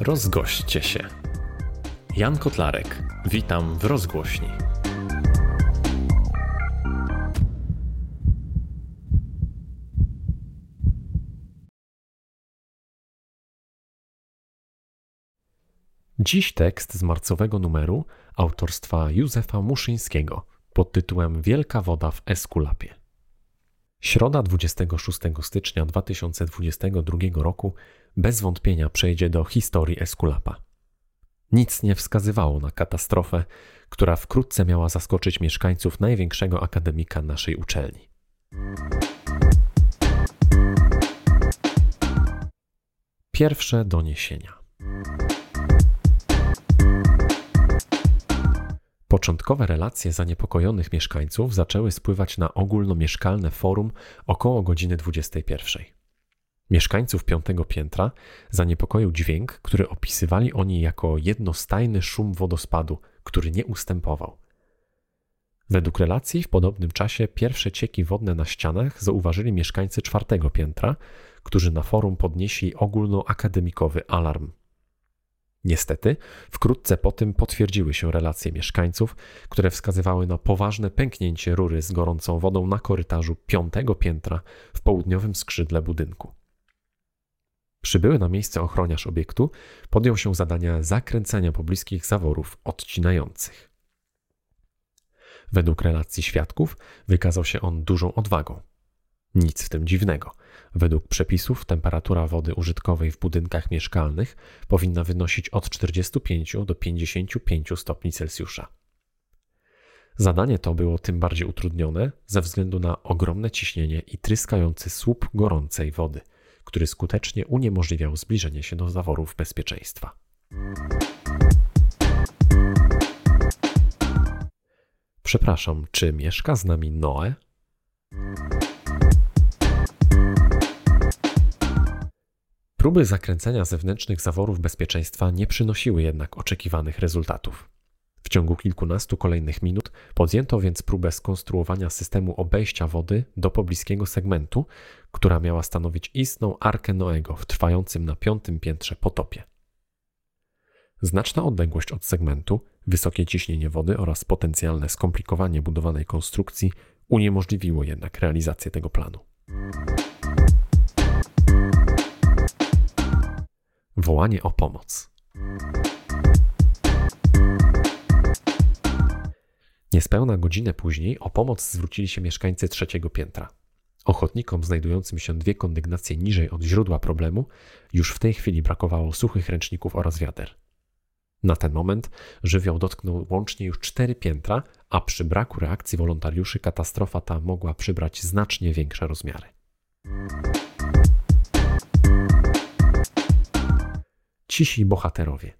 Rozgoście się. Jan Kotlarek. Witam w rozgłośni. Dziś tekst z marcowego numeru autorstwa Józefa Muszyńskiego pod tytułem Wielka woda w Eskulapie. Środa 26 stycznia 2022 roku bez wątpienia przejdzie do historii Eskulapa. Nic nie wskazywało na katastrofę, która wkrótce miała zaskoczyć mieszkańców największego akademika naszej uczelni. Pierwsze doniesienia. Początkowe relacje zaniepokojonych mieszkańców zaczęły spływać na ogólnomieszkalne forum około godziny 21. Mieszkańców piątego piętra zaniepokoił dźwięk, który opisywali oni jako jednostajny szum wodospadu, który nie ustępował. Według relacji w podobnym czasie pierwsze cieki wodne na ścianach zauważyli mieszkańcy czwartego piętra, którzy na forum podnieśli ogólnoakademikowy alarm. Niestety, wkrótce po tym potwierdziły się relacje mieszkańców, które wskazywały na poważne pęknięcie rury z gorącą wodą na korytarzu piątego piętra w południowym skrzydle budynku. Przybyły na miejsce ochroniarz obiektu podjął się zadania zakręcenia pobliskich zaworów odcinających. Według relacji świadków wykazał się on dużą odwagą. Nic w tym dziwnego. Według przepisów temperatura wody użytkowej w budynkach mieszkalnych powinna wynosić od 45 do 55 stopni Celsjusza. Zadanie to było tym bardziej utrudnione ze względu na ogromne ciśnienie i tryskający słup gorącej wody, który skutecznie uniemożliwiał zbliżenie się do zaworów bezpieczeństwa. Przepraszam, czy mieszka z nami Noe? Próby zakręcenia zewnętrznych zaworów bezpieczeństwa nie przynosiły jednak oczekiwanych rezultatów. W ciągu kilkunastu kolejnych minut podjęto więc próbę skonstruowania systemu obejścia wody do pobliskiego segmentu, która miała stanowić istną arkę Noego w trwającym na piątym piętrze potopie. Znaczna odległość od segmentu, wysokie ciśnienie wody oraz potencjalne skomplikowanie budowanej konstrukcji uniemożliwiło jednak realizację tego planu. Wołanie o pomoc. Niespełna godzinę później o pomoc zwrócili się mieszkańcy trzeciego piętra. Ochotnikom znajdującym się dwie kondygnacje niżej od źródła problemu już w tej chwili brakowało suchych ręczników oraz wiader. Na ten moment żywioł dotknął łącznie już cztery piętra, a przy braku reakcji wolontariuszy katastrofa ta mogła przybrać znacznie większe rozmiary. Cisi bohaterowie.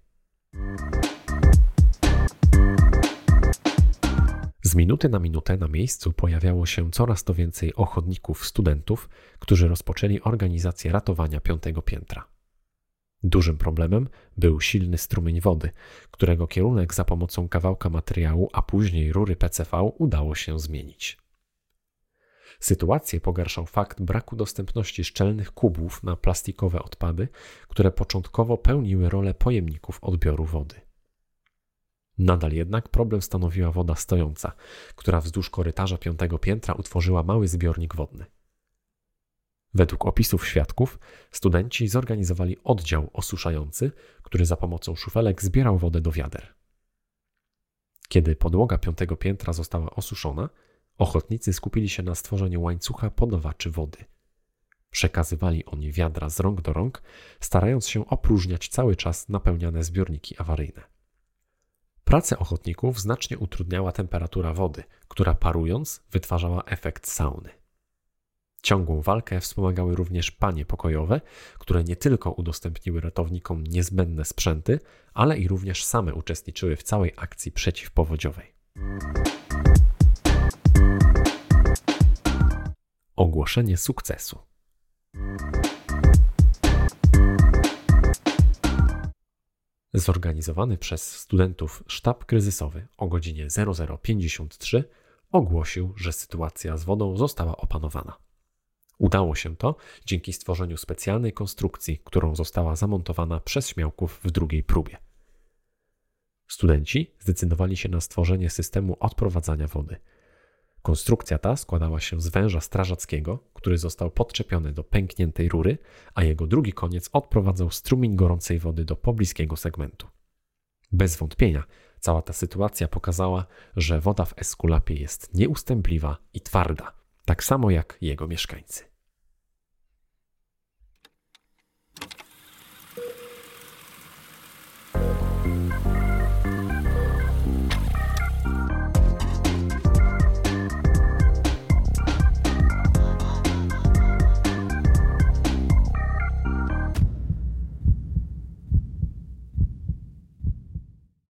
Z minuty na minutę na miejscu pojawiało się coraz to więcej ochotników studentów, którzy rozpoczęli organizację ratowania piątego piętra. Dużym problemem był silny strumień wody, którego kierunek za pomocą kawałka materiału, a później rury PCV udało się zmienić. Sytuację pogarszał fakt braku dostępności szczelnych kubów na plastikowe odpady, które początkowo pełniły rolę pojemników odbioru wody. Nadal jednak problem stanowiła woda stojąca, która wzdłuż korytarza piątego piętra utworzyła mały zbiornik wodny. Według opisów świadków, studenci zorganizowali oddział osuszający, który za pomocą szufelek zbierał wodę do wiader. Kiedy podłoga piątego piętra została osuszona, ochotnicy skupili się na stworzeniu łańcucha podawaczy wody. Przekazywali oni wiadra z rąk do rąk, starając się opróżniać cały czas napełniane zbiorniki awaryjne. Pracę ochotników znacznie utrudniała temperatura wody, która parując wytwarzała efekt sauny. Ciągłą walkę wspomagały również panie pokojowe, które nie tylko udostępniły ratownikom niezbędne sprzęty, ale i również same uczestniczyły w całej akcji przeciwpowodziowej. Ogłoszenie sukcesu. Zorganizowany przez studentów sztab kryzysowy o godzinie 0053 ogłosił, że sytuacja z wodą została opanowana. Udało się to dzięki stworzeniu specjalnej konstrukcji, którą została zamontowana przez śmiałków w drugiej próbie. Studenci zdecydowali się na stworzenie systemu odprowadzania wody. Konstrukcja ta składała się z węża strażackiego, który został podczepiony do pękniętej rury, a jego drugi koniec odprowadzał strumień gorącej wody do pobliskiego segmentu. Bez wątpienia cała ta sytuacja pokazała, że woda w Eskulapie jest nieustępliwa i twarda, tak samo jak jego mieszkańcy.